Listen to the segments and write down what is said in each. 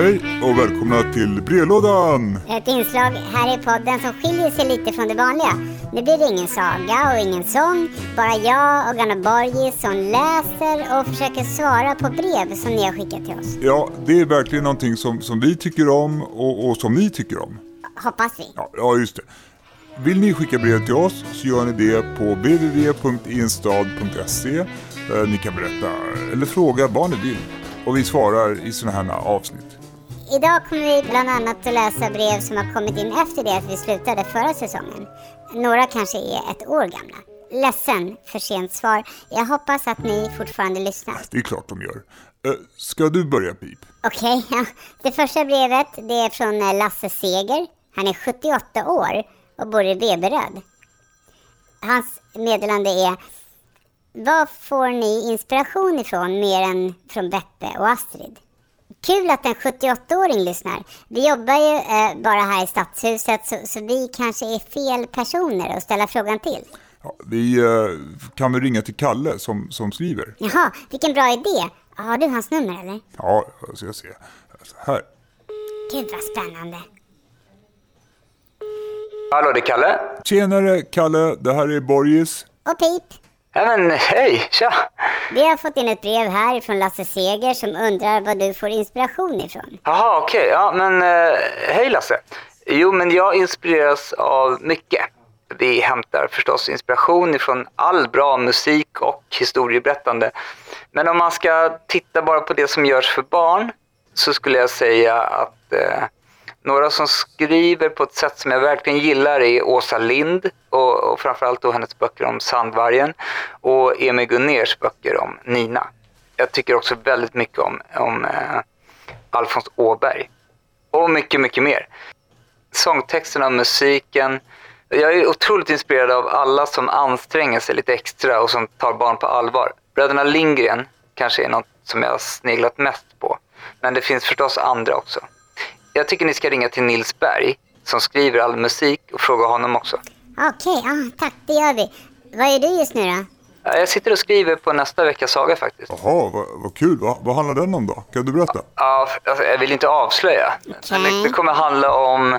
hej och välkomna till brevlådan! Ett inslag här i podden som skiljer sig lite från det vanliga. Nu blir det ingen saga och ingen sång, bara jag och Ganna Borgis som läser och försöker svara på brev som ni har skickat till oss. Ja, det är verkligen någonting som, som vi tycker om och, och som ni tycker om. Hoppas vi. Ja, ja, just det. Vill ni skicka brev till oss så gör ni det på www.instad.se. Eh, Ni kan berätta eller fråga vad ni vill och vi svarar i sådana här avsnitt. Idag kommer vi bland annat att läsa brev som har kommit in efter det att vi slutade förra säsongen. Några kanske är ett år gamla. Ledsen för sent svar. Jag hoppas att ni fortfarande lyssnar. Det är klart de gör. Eh, Ska du börja Pip? Okej, ja. Det första brevet det är från eh, Lasse Seger. Han är 78 år och bor i Veberöd. Hans meddelande är Var får ni inspiration ifrån mer än från Beppe och Astrid? Kul att en 78-åring lyssnar. Vi jobbar ju eh, bara här i Stadshuset så, så vi kanske är fel personer att ställa frågan till. Ja, vi eh, kan väl ringa till Kalle som, som skriver. Jaha, vilken bra idé. Har du hans nummer eller? Ja, jag ska se. Så här. Gud vad spännande. Hallå, det är Kalle. Tjenare Kalle, det här är Borgis. Och Pip. Ja, men hej, tja. Vi har fått in ett brev här från Lasse Seger som undrar vad du får inspiration ifrån. Jaha, okej. Ja, men eh, hej Lasse. Jo, men jag inspireras av mycket. Vi hämtar förstås inspiration ifrån all bra musik och historieberättande. Men om man ska titta bara på det som görs för barn så skulle jag säga att eh, några som skriver på ett sätt som jag verkligen gillar är Åsa Lind och, och framförallt då hennes böcker om Sandvargen och Emil Gunners böcker om Nina. Jag tycker också väldigt mycket om, om eh, Alfons Åberg. Och mycket, mycket mer. Sångtexterna och musiken. Jag är otroligt inspirerad av alla som anstränger sig lite extra och som tar barn på allvar. Bröderna Lindgren kanske är något som jag har sneglat mest på. Men det finns förstås andra också. Jag tycker ni ska ringa till Nils Berg som skriver all musik och fråga honom också. Okej, ja, tack det gör vi. Vad gör du just nu då? Ja, Jag sitter och skriver på nästa veckas saga faktiskt. Jaha, vad, vad kul. Vad, vad handlar den om då? Kan du berätta? Ja, alltså, jag vill inte avslöja. Men det, kommer handla om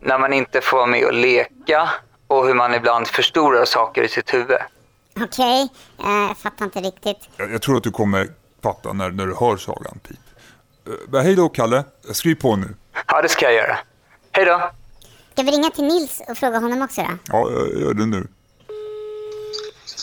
när man inte får vara med och leka och hur man ibland förstorar saker i sitt huvud. Okej, eh, jag fattar inte riktigt. Jag, jag tror att du kommer fatta när, när du hör sagan Pip. Uh, hej då Kalle, skriv på nu. Ja, det ska jag göra. Hej då! Ska vi ringa till Nils och fråga honom också då? Ja, jag gör det nu.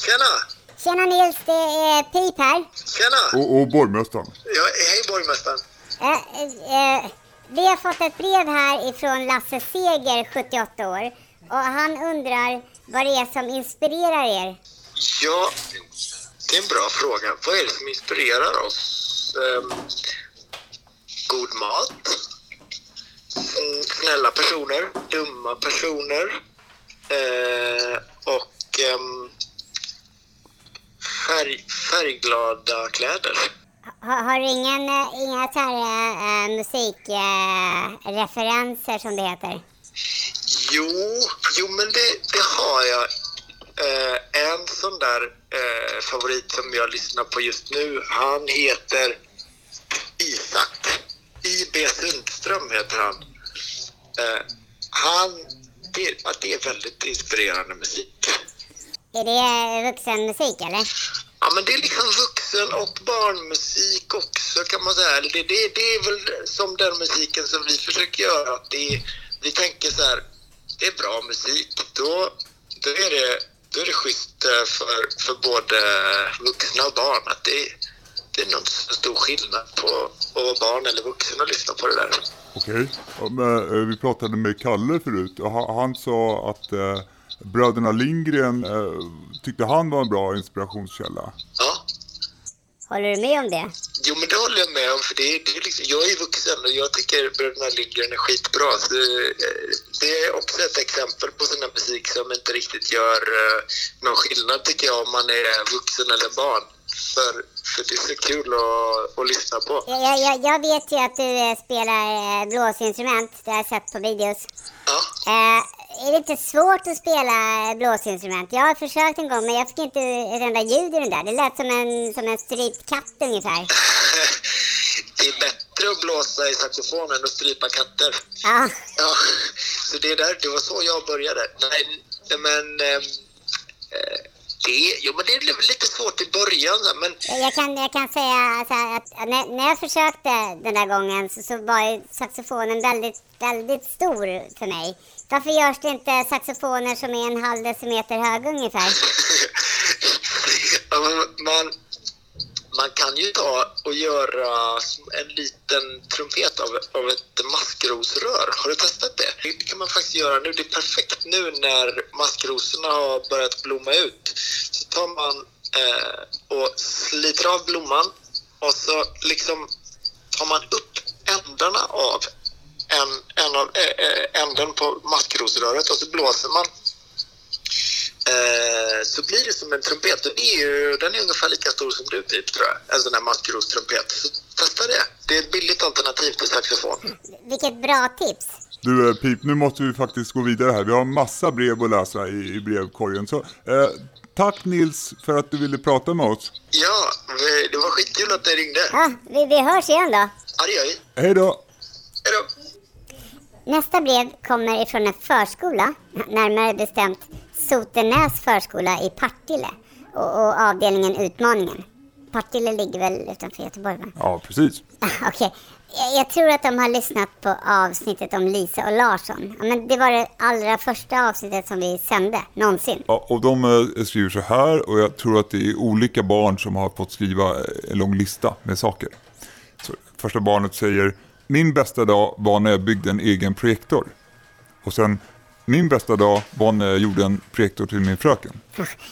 Tjena! Tjena Nils, det är Pip här. Tjena! Och, och borgmästaren. Ja, hej borgmästaren. Eh, eh, eh, vi har fått ett brev här ifrån Lasse Seger, 78 år. Och han undrar vad det är som inspirerar er. Ja, det är en bra fråga. Vad är det som inspirerar oss? God mat. Mm, snälla personer. Dumma personer. Eh, och ehm, färg, färgglada kläder. Ha, har du ingen, eh, inga så här eh, musikreferenser eh, referenser, som det heter? Jo, jo men det, det har jag. Eh, en sån där eh, favorit som jag lyssnar på just nu, han heter Isak. I.B. Sundström heter han. Eh, han det, det är väldigt inspirerande musik. Är det vuxenmusik eller? Ja, men det är liksom vuxen och barnmusik också kan man säga. Det, det, det är väl som den musiken som vi försöker göra. Att det, vi tänker så här, det är bra musik. Då, då, är, det, då är det schysst eh, för, för både vuxna och barn. Att det, det är nog inte så stor skillnad på att vara barn eller vuxen och lyssna på det där. Okej. Men, eh, vi pratade med Kalle förut och han, sa att eh, bröderna Lindgren eh, tyckte han var en bra inspirationskälla. Ja. Håller du med om det? Jo, men det håller jag med om. För det, är- det är liksom, jag är vuxen och jag tycker Bröderna Lindgren är skitbra. Så, det är också ett exempel på sån här musik som inte riktigt gör eh, någon skillnad tycker jag om man är vuxen eller barn. För, för det är så kul att, att lyssna på. Jag, jag, jag- vet ju att du eh, spelar eh, blåsinstrument, det har jag sett på videos. Ja. Eh, är det inte svårt att spela eh, blåsinstrument? Jag har försökt en gång men jag fick inte ett enda ljud i den där. Det lät som en, som en strypt katt ungefär. det är bättre att blåsa i saxofon än att strypa katter. Ja, Ja, så det, där, det var så jag började. Nej, men... ehm, eh, det, jo, men det är lite svårt i början, men jag kan, jag kan säga här att när, när jag försökte den där gången så, så var ju saxofonen väldigt, väldigt stor för mig. Varför görs det inte saxofoner som är en halv decimeter hög ungefär? ja, men man, man kan ju ta och göra en liten trumpet av, av ett maskrosrör. Har du testat det? Det kan man faktiskt göra nu. Det är perfekt nu när maskrosorna har börjat blomma ut. Så tar man eh, och sliter av blomman och så liksom tar man upp ändarna av en, en av, eh, eh änden på maskrosröret och så blåser man så blir det som en trumpet. Det är ju, den är ungefär lika stor som du, Pip, tror jag. En sån här maskrostrumpet. Så testa det. Det är ett billigt alternativ till saxofon. Vilket bra tips! Du eh, Pip, nu måste vi faktiskt gå vidare här. Vi har massa brev att läsa i, i brevkorgen. Så, eh, tack Nils för att du ville prata med oss. Ja, det var skitkul att ni ringde. Ja, vi, vi hörs igen då. Ja, det gör vi. Hej då! Hej då. Nästa brev kommer ifrån en förskola, närmare bestämt Sotenäs förskola i Partille och, och avdelningen Utmaningen. Partille ligger väl utanför Göteborg va? Ja, precis. Okej, jag, jag tror att de har lyssnat på avsnittet om Lisa och Larsson. Ja, men det var det allra första avsnittet som vi sände, någonsin. Ja, och de eh, skriver så här och jag tror att det är olika barn som har fått skriva eh, en lång lista med saker. Så, första barnet säger Min bästa dag var när jag byggde en egen projektor. Och sen Min bästa dag var när jag gjorde en projektor till min fröken.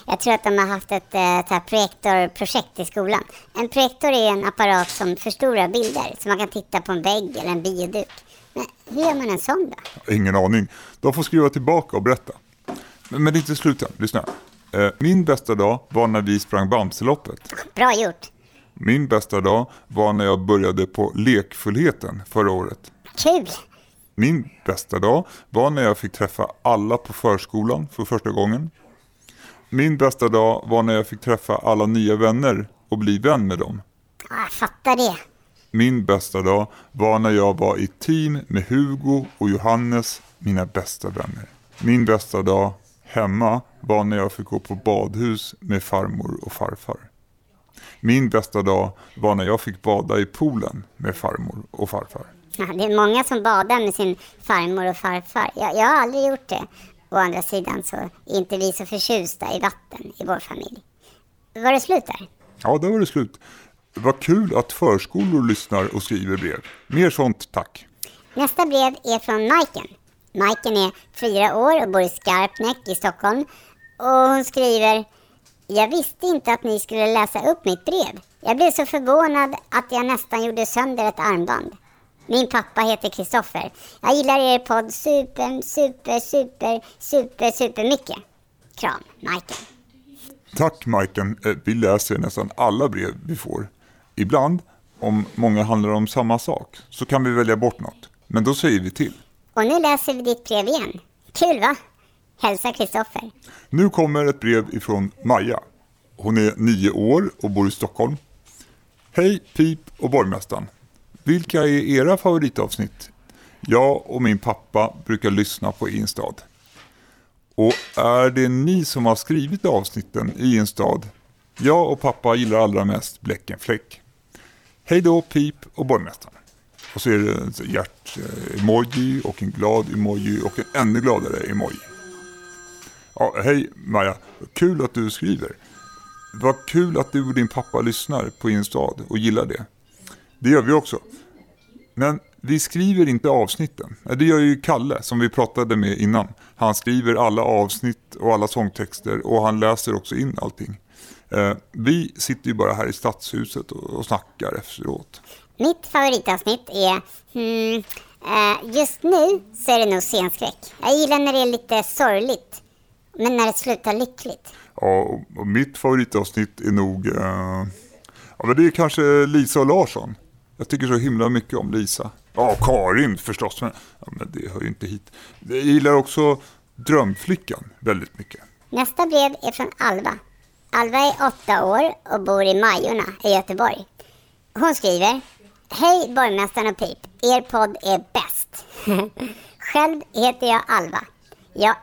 Jag tror att de har haft ett här projektorprojekt i skolan. En projektor är en apparat som förstorar bilder, så man kan titta på en vägg eller en bioduk. Men hur gör man en sån då? Ingen aning. De får skriva tillbaka och berätta. Men, men det är inte slut än. Lyssna. Eh, Min bästa dag var när vi sprang Bamseloppet. Bra gjort! Min bästa dag var när jag började på lekfullheten förra året. Kul! Min bästa dag var när jag fick träffa alla på förskolan för första gången. Min bästa dag var när jag fick träffa alla nya vänner och bli vän med dem. Ja, jag fattar det. Min bästa dag var när jag var i team med Hugo och Johannes, mina bästa vänner. Min bästa dag hemma var när jag fick gå på badhus med farmor och farfar. Min bästa dag var när jag fick bada i poolen med farmor och farfar. Det är många som badar med sin farmor och farfar. Jag, jag har aldrig gjort det. Å andra sidan så är inte vi så förtjusta i vatten i vår familj. Var det slut där? Ja, där var det slut. Vad kul att förskolor lyssnar och skriver brev. Mer sånt, tack. Nästa brev är från Majken. Majken är fyra år och bor i Skarpnäck i Stockholm. Och hon skriver Jag visste inte att ni skulle läsa upp mitt brev. Jag blev så förvånad att jag nästan gjorde sönder ett armband. Min pappa heter Kristoffer. Jag gillar er podd super, super, super, super, super mycket. Kram, Majken. Tack Majken. Eh, Vi läser nästan alla brev vi får. Ibland, om många handlar om samma sak, så kan vi välja bort något. Men då säger vi till. Och nu läser vi ditt brev igen. Kul va? Hälsa Kristoffer. Nu kommer ett brev ifrån Maja. Hon är nio år och bor i Stockholm. Hej Pip och borgmästaren. Vilka är era favoritavsnitt? Jag och min pappa brukar lyssna på Instad. Och är det ni som har skrivit avsnitten i Instad? Jag och pappa gillar allra mest Bläckenfläck. Hej då Pip och borgmästaren. Och så är det en hjärt-emoji och en glad emoji och en ännu gladare emoji. Ja, hej Maja, kul att du skriver. Vad kul att du och din pappa lyssnar på Instad och gillar det. Det gör vi också. Men vi skriver inte avsnitten. Det gör ju Kalle som vi pratade med innan. Han skriver alla avsnitt och alla sångtexter och han läser också in allting. Eh, vi sitter ju bara här i stadshuset och, snackar efteråt. Mitt favoritavsnitt är... Hmm, eh, just nu så är det nog scenskräck. Jag gillar när det är lite sorgligt. Men när det slutar lyckligt. Ja, och mitt favoritavsnitt är nog... Eh, ja, men det är kanske Lisa och Larsson. Jag tycker så himla mycket om Lisa. Ja, Karin förstås, men, ja, men det hör ju inte hit. Jag gillar också Drömflickan väldigt mycket. Nästa brev är från Alva. Alva är åtta år och bor i Majorna i Göteborg. Hon skriver Hej borgmästaren och Pip. Er podd är bäst. Själv heter jag Alva. Jag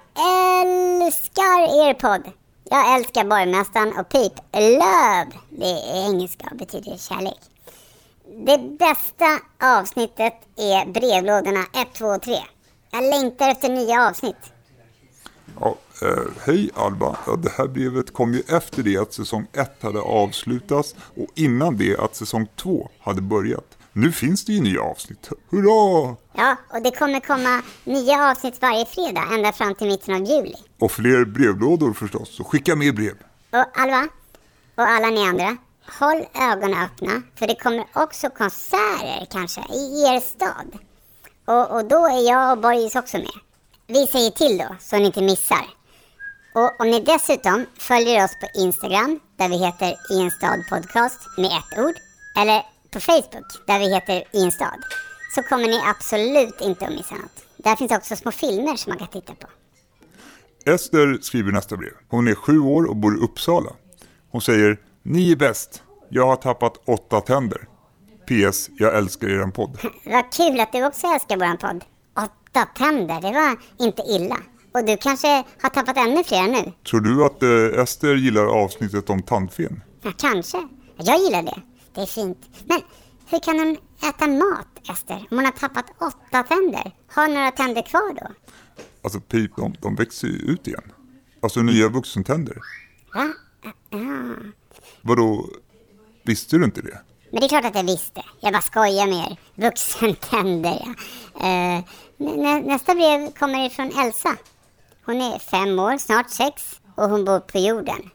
älskar er podd. Jag älskar borgmästaren och Pip. Love. Det är engelska och betyder kärlek. Det bästa avsnittet är brevlådorna 1, 2 och 3. Jag längtar efter nya avsnitt. Ja, eh, hej Alba. Ja, det här brevet kom ju efter det att säsong 1 hade avslutats och innan det att säsong 2 hade börjat. Nu finns det ju nya avsnitt. Hurra! Ja, och det kommer komma nya avsnitt varje fredag ända fram till mitten av juli. Och fler brevlådor förstås, så skicka mer brev. Och Alva, och alla ni andra, håll ögonen öppna för det kommer också konserter kanske i er stad. Och, och då är jag och Boris också med. Vi säger till då, så ni inte missar. Och om ni dessutom följer oss på Instagram, där vi heter I en stad podcast med ett ord, eller på Facebook, där vi heter I en stad, så kommer ni absolut inte att missa något. Där finns också små filmer som man kan titta på. Ester skriver nästa brev. Hon är sju år och bor i Uppsala. Hon säger ni är bäst. Jag har tappat åtta tänder. PS. Jag älskar er podd. Vad kul att du också älskar våran podd. Åtta tänder, det var inte illa. Och du kanske har tappat ännu fler nu? Tror du att eh, Ester gillar avsnittet om tandfen? Ja, kanske. Jag gillar det. Det är fint. Men hur kan hon äta mat, Ester, om hon har tappat åtta tänder? Har några tänder kvar då? Alltså Pip, de, de växer ju ut igen. Alltså nya vuxentänder. Va? Ja. Vadå, visste du inte det? Men det är klart att jag visste. Jag bara skojar med er. Vuxentänder, ja. Eh, nä, nästa brev kommer ifrån Elsa. Hon är fem år, snart sex, och hon bor på jorden.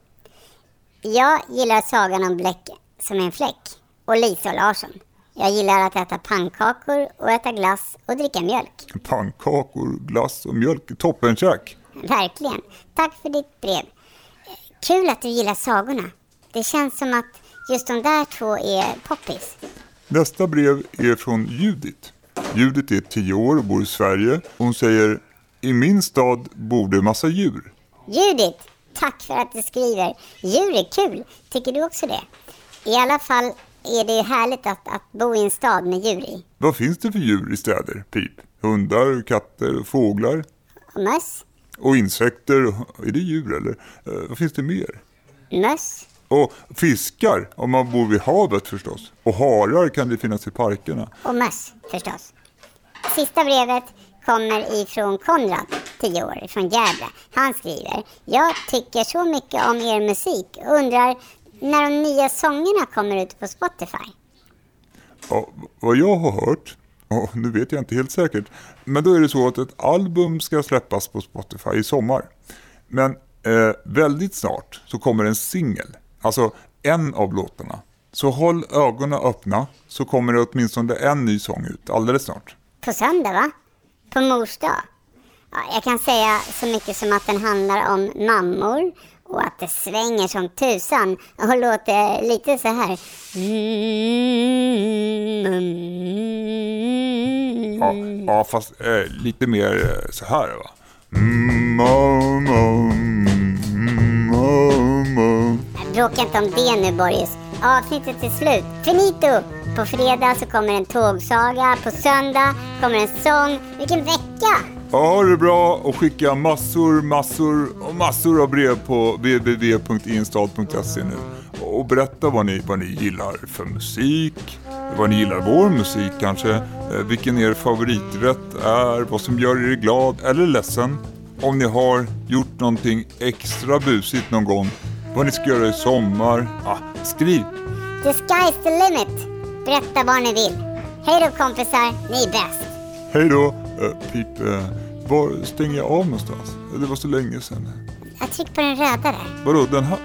Jag gillar sagan om Bläck som är en fläck och Lisa och Larsson. Jag gillar att äta pannkakor och äta glass och dricka mjölk. Pannkakor, glass och mjölk. Toppenkäk. Verkligen. Tack för ditt brev. Kul att du gillar sagorna. Det känns som att just de där två är poppis. Nästa brev är från Judit. Judit är tio år och bor i Sverige. Hon säger I min stad bor det massa djur. Judit, tack för att du skriver. Djur är kul. Tycker du också det? I alla fall är det ju härligt att, att bo i en stad med djur i. Vad finns det för djur i städer, Pip? Hundar, katter, fåglar möss, och insekter. Är det djur eller? Eh, vad finns det mer? möss, Och fiskar, om man bor vid havet förstås. Och harar kan det finnas i parkerna. och möss förstås. Sista brevet kommer ifrån Konrad, 10 år, från Gävle. Han skriver Jag tycker så mycket om er musik och undrar när de nya sångerna kommer ut på Spotify. Ja, vad jag har hört, och nu vet jag inte helt säkert, men då är det så att ett album ska släppas på Spotify i sommar. Men eh, väldigt snart så kommer en singel, alltså en av låtarna. Så håll ögonen öppna så kommer det åtminstone en ny sång ut alldeles snart. På söndag va? På mors dag? Ja, jag kan säga så mycket som att den handlar om mammor och att det svänger som tusan och låter lite så här. Ja, ja fast eh, lite mer eh, så här va. Mm, mamma, mm, mamma. Bråka inte om det nu Boris. Avsnittet är slut. Finito! På fredag så kommer en tågsaga, på söndag kommer en sång. Vilken vecka! Ha det bra och skicka massor, massor och massor av brev på www.instad.se nu. Och berätta vad ni, vad ni gillar för musik, vad ni gillar vår musik kanske, eh, vilken er favoriträtt är, vad som gör er glad eller ledsen. Om ni har gjort någonting extra busigt någon gång, vad ni ska göra i sommar. Ah, skriv! The sky's the limit. Berätta vad ni vill. Hej då kompisar, ni är bäst. Hej då! Uh, Pip, eh, var stänger jag av någonstans? Det var så länge sedan. Jag trycker på den röda där. Vadå, den här?